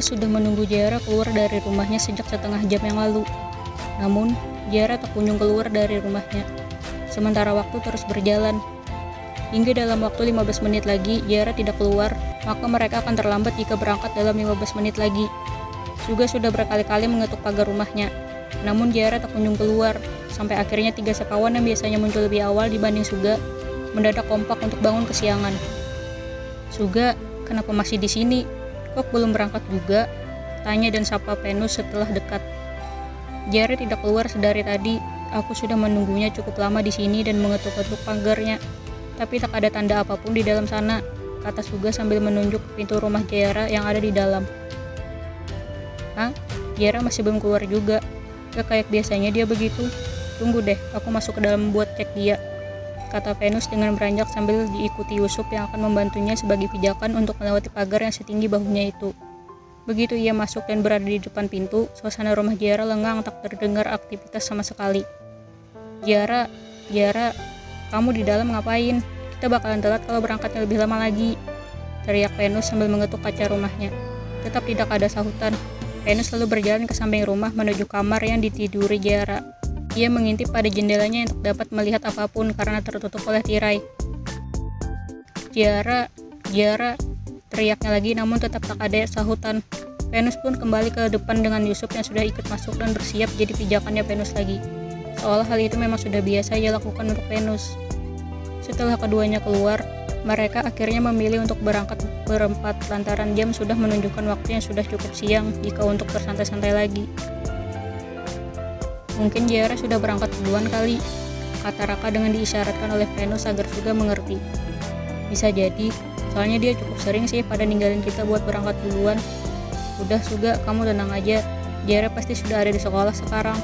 Sudah menunggu Jara keluar dari rumahnya sejak setengah jam yang lalu. Namun, Jara tak kunjung keluar dari rumahnya. Sementara waktu terus berjalan. Hingga dalam waktu 15 menit lagi, Jara tidak keluar, maka mereka akan terlambat jika berangkat dalam 15 menit lagi. Suga sudah berkali-kali mengetuk pagar rumahnya. Namun Jara tak kunjung keluar, sampai akhirnya tiga sekawan yang biasanya muncul lebih awal dibanding Suga, mendadak kompak untuk bangun kesiangan. Suga, kenapa masih di sini? Kok belum berangkat juga? Tanya dan sapa Venus setelah dekat. Jare tidak keluar sedari tadi. Aku sudah menunggunya cukup lama di sini dan mengetuk-ketuk pagarnya. Tapi tak ada tanda apa pun di dalam sana, kata Suga sambil menunjuk pintu rumah Jara yang ada di dalam. Hah? Jara masih belum keluar juga. Gak kayak biasanya dia begitu. Tunggu deh, aku masuk ke dalam buat cek dia kata Venus dengan beranjak sambil diikuti Yusuf yang akan membantunya sebagai pijakan untuk melewati pagar yang setinggi bahunya itu. Begitu ia masuk dan berada di depan pintu, suasana rumah Jara lengang tak terdengar aktivitas sama sekali. Jara, Jara, kamu di dalam ngapain? Kita bakalan telat kalau berangkatnya lebih lama lagi. Teriak Venus sambil mengetuk kaca rumahnya. Tetap tidak ada sahutan. Venus lalu berjalan ke samping rumah menuju kamar yang ditiduri Jara. Ia mengintip pada jendelanya untuk dapat melihat apa pun karena tertutup oleh tirai. Jara, Jara, teriaknya lagi namun tetap tak ada sahutan. Venus pun kembali ke depan dengan Yusuf yang sudah ikut masuk dan bersiap jadi pijakannya Venus lagi. Seolah hal itu memang sudah biasa ia lakukan untuk Venus. Setelah keduanya keluar, mereka akhirnya memilih untuk berangkat berempat lantaran jam sudah menunjukkan waktu yang sudah cukup siang jika untuk bersantai-santai lagi. Mungkin Jara sudah berangkat duluan kali, kata Raka dengan diisyaratkan oleh Venus agar juga mengerti. Bisa jadi, soalnya dia cukup sering sih pada ninggalin kita buat berangkat duluan. Udah juga, kamu tenang aja. Jara pasti sudah ada di sekolah sekarang,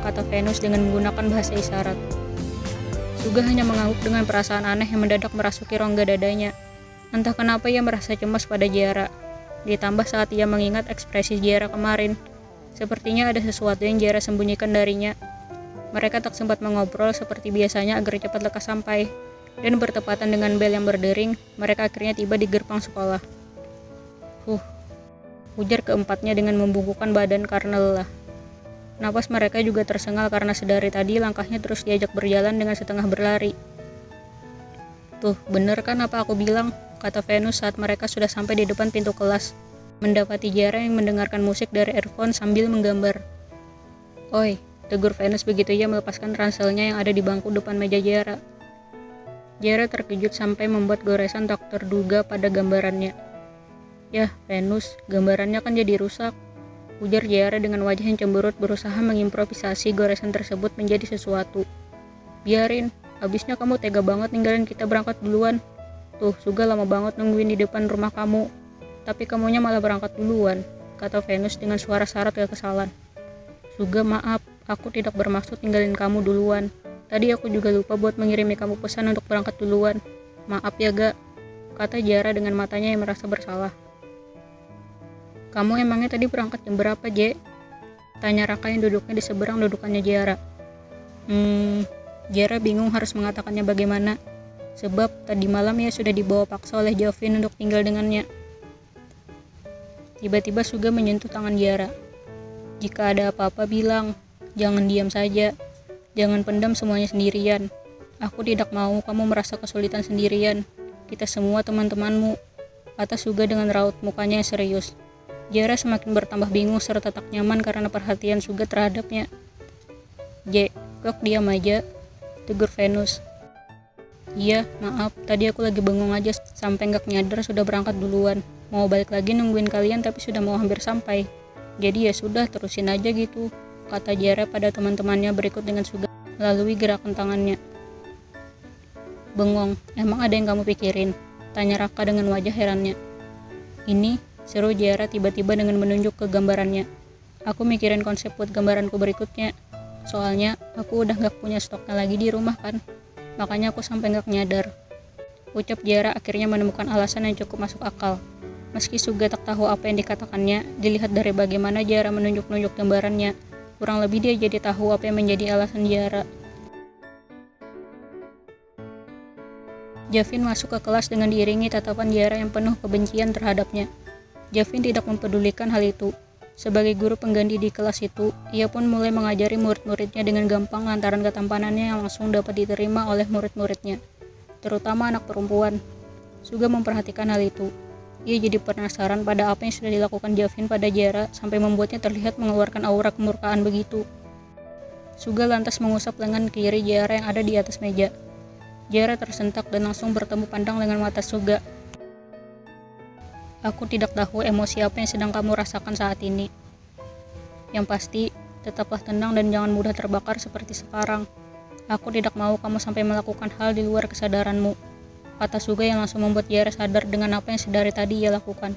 kata Venus dengan menggunakan bahasa isyarat. Suga hanya mengangguk dengan perasaan aneh yang mendadak merasuki rongga dadanya. Entah kenapa ia merasa cemas pada Jara. Ditambah saat ia mengingat ekspresi Jara kemarin, Sepertinya ada sesuatu yang Jara sembunyikan darinya. Mereka tak sempat mengobrol seperti biasanya agar cepat lekas sampai. Dan bertepatan dengan bel yang berdering, mereka akhirnya tiba di gerbang sekolah. Huh, ujar keempatnya dengan membungkukkan badan karena lelah. Napas mereka juga tersengal karena sedari tadi langkahnya terus diajak berjalan dengan setengah berlari. Tuh, bener kan apa aku bilang? Kata Venus saat mereka sudah sampai di depan pintu kelas mendapati Jara yang mendengarkan musik dari earphone sambil menggambar. Oi, tegur Venus begitu ia melepaskan ranselnya yang ada di bangku depan meja Jara. Jara terkejut sampai membuat goresan tak terduga pada gambarannya. Yah, Venus, gambarannya kan jadi rusak. Ujar Jara dengan wajah yang cemberut berusaha mengimprovisasi goresan tersebut menjadi sesuatu. Biarin, habisnya kamu tega banget ninggalin kita berangkat duluan. Tuh, juga lama banget nungguin di depan rumah kamu. Tapi kamunya malah berangkat duluan, kata Venus dengan suara syarat kekesalan. Juga maaf, aku tidak bermaksud tinggalin kamu duluan. Tadi aku juga lupa buat mengirimi kamu pesan untuk berangkat duluan. Maaf ya gak, kata Jara dengan matanya yang merasa bersalah. Kamu emangnya tadi berangkat jam berapa, Je? Tanya Raka yang duduknya di seberang dudukannya Jara. Hmm, Jara bingung harus mengatakannya bagaimana. Sebab tadi malam ya sudah dibawa paksa oleh Jovin untuk tinggal dengannya. Tiba-tiba Suga menyentuh tangan Jara. Jika ada apa-apa bilang, jangan diam saja. Jangan pendam semuanya sendirian. Aku tidak mau kamu merasa kesulitan sendirian. Kita semua teman-temanmu. Kata Suga dengan raut mukanya yang serius. Jara semakin bertambah bingung serta tak nyaman karena perhatian Suga terhadapnya. J, kok diam aja? Tegur Venus. Iya, maaf, tadi aku lagi bengong aja sampai nggak nyadar sudah berangkat duluan mau balik lagi nungguin kalian tapi sudah mau hampir sampai. Jadi ya sudah terusin aja gitu, kata Jara pada teman-temannya berikut dengan suga melalui gerakan tangannya. Bengong, emang ada yang kamu pikirin? Tanya Raka dengan wajah herannya. Ini, seru Jara tiba-tiba dengan menunjuk ke gambarannya. Aku mikirin konsep buat gambaranku berikutnya. Soalnya, aku udah gak punya stoknya lagi di rumah kan. Makanya aku sampai gak nyadar. Ucap Jara akhirnya menemukan alasan yang cukup masuk akal. Meski Suga tak tahu apa yang dikatakannya, dilihat dari bagaimana Jara menunjuk-nunjuk gambarannya, kurang lebih dia jadi tahu apa yang menjadi alasan Jara. Javin masuk ke kelas dengan diiringi tatapan Jara yang penuh kebencian terhadapnya. Javin tidak mempedulikan hal itu. Sebagai guru pengganti di kelas itu, ia pun mulai mengajari murid-muridnya dengan gampang lantaran ketampanannya yang langsung dapat diterima oleh murid-muridnya, terutama anak perempuan. Suga memperhatikan hal itu. Ia jadi penasaran pada apa yang sudah dilakukan Javin pada Jara sampai membuatnya terlihat mengeluarkan aura kemurkaan begitu. Suga lantas mengusap lengan kiri Jara yang ada di atas meja. Jara tersentak dan langsung bertemu pandang dengan mata Suga. Aku tidak tahu emosi apa yang sedang kamu rasakan saat ini. Yang pasti, tetaplah tenang dan jangan mudah terbakar seperti sekarang. Aku tidak mau kamu sampai melakukan hal di luar kesadaranmu. Kata Suga yang langsung membuat Yara sadar dengan apa yang sedari tadi ia lakukan.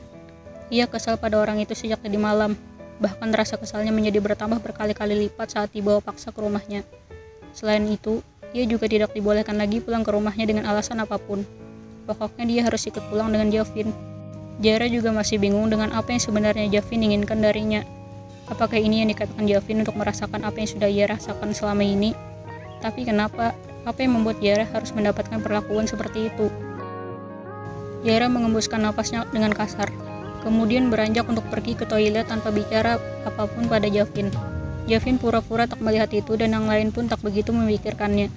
Ia kesal pada orang itu sejak tadi malam, bahkan rasa kesalnya menjadi bertambah berkali-kali lipat saat dibawa paksa ke rumahnya. Selain itu, ia juga tidak dibolehkan lagi pulang ke rumahnya dengan alasan apa pun. Pokoknya dia harus ikut pulang dengan Jovin. Jara juga masih bingung dengan apa yang sebenarnya Javin inginkan darinya. Apakah ini yang dikatakan Javin untuk merasakan apa yang sudah ia rasakan selama ini? Tapi kenapa? Apa yang membuat Jara harus mendapatkan perlakuan seperti itu? Jara mengembuskan napasnya dengan kasar, kemudian beranjak untuk pergi ke toilet tanpa bicara apa pun pada Javin. Javin pura-pura tak melihat itu dan yang lain pun tak begitu memikirkannya.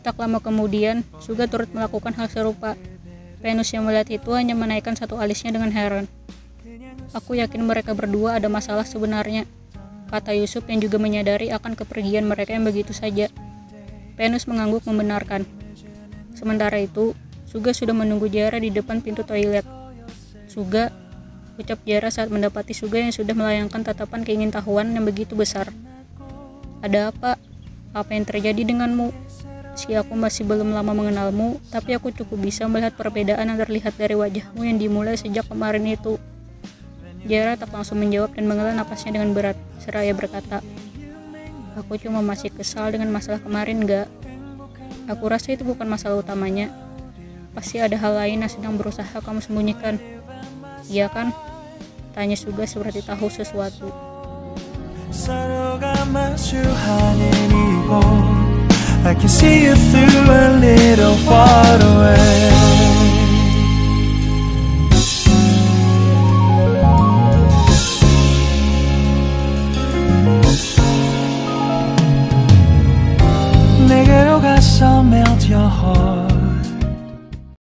Tak lama kemudian, Suga turut melakukan hal serupa. Venus yang melihat itu hanya menaikkan satu alisnya dengan heran. Aku yakin mereka berdua ada masalah sebenarnya, kata Yusuf yang juga menyadari akan kepergian mereka yang begitu saja. Venus mengangguk membenarkan. Sementara itu, Suga sudah menunggu Jara di depan pintu toilet. Suga, ucap Jara saat mendapati Suga yang sudah melayangkan tatapan keingintahuan yang begitu besar. Ada apa? Apa yang terjadi denganmu? Meski aku masih belum lama mengenalmu, tapi aku cukup bisa melihat perbedaan yang terlihat dari wajahmu yang dimulai sejak kemarin itu. Jara tak langsung menjawab dan menghela napasnya dengan berat, seraya berkata, Aku cuma masih kesal dengan masalah kemarin, gak? Aku rasa itu bukan masalah utamanya. Pasti ada hal lain yang sedang berusaha kamu sembunyikan. Iya kan? Tanya Suga seperti tahu sesuatu. I can see you through a little far away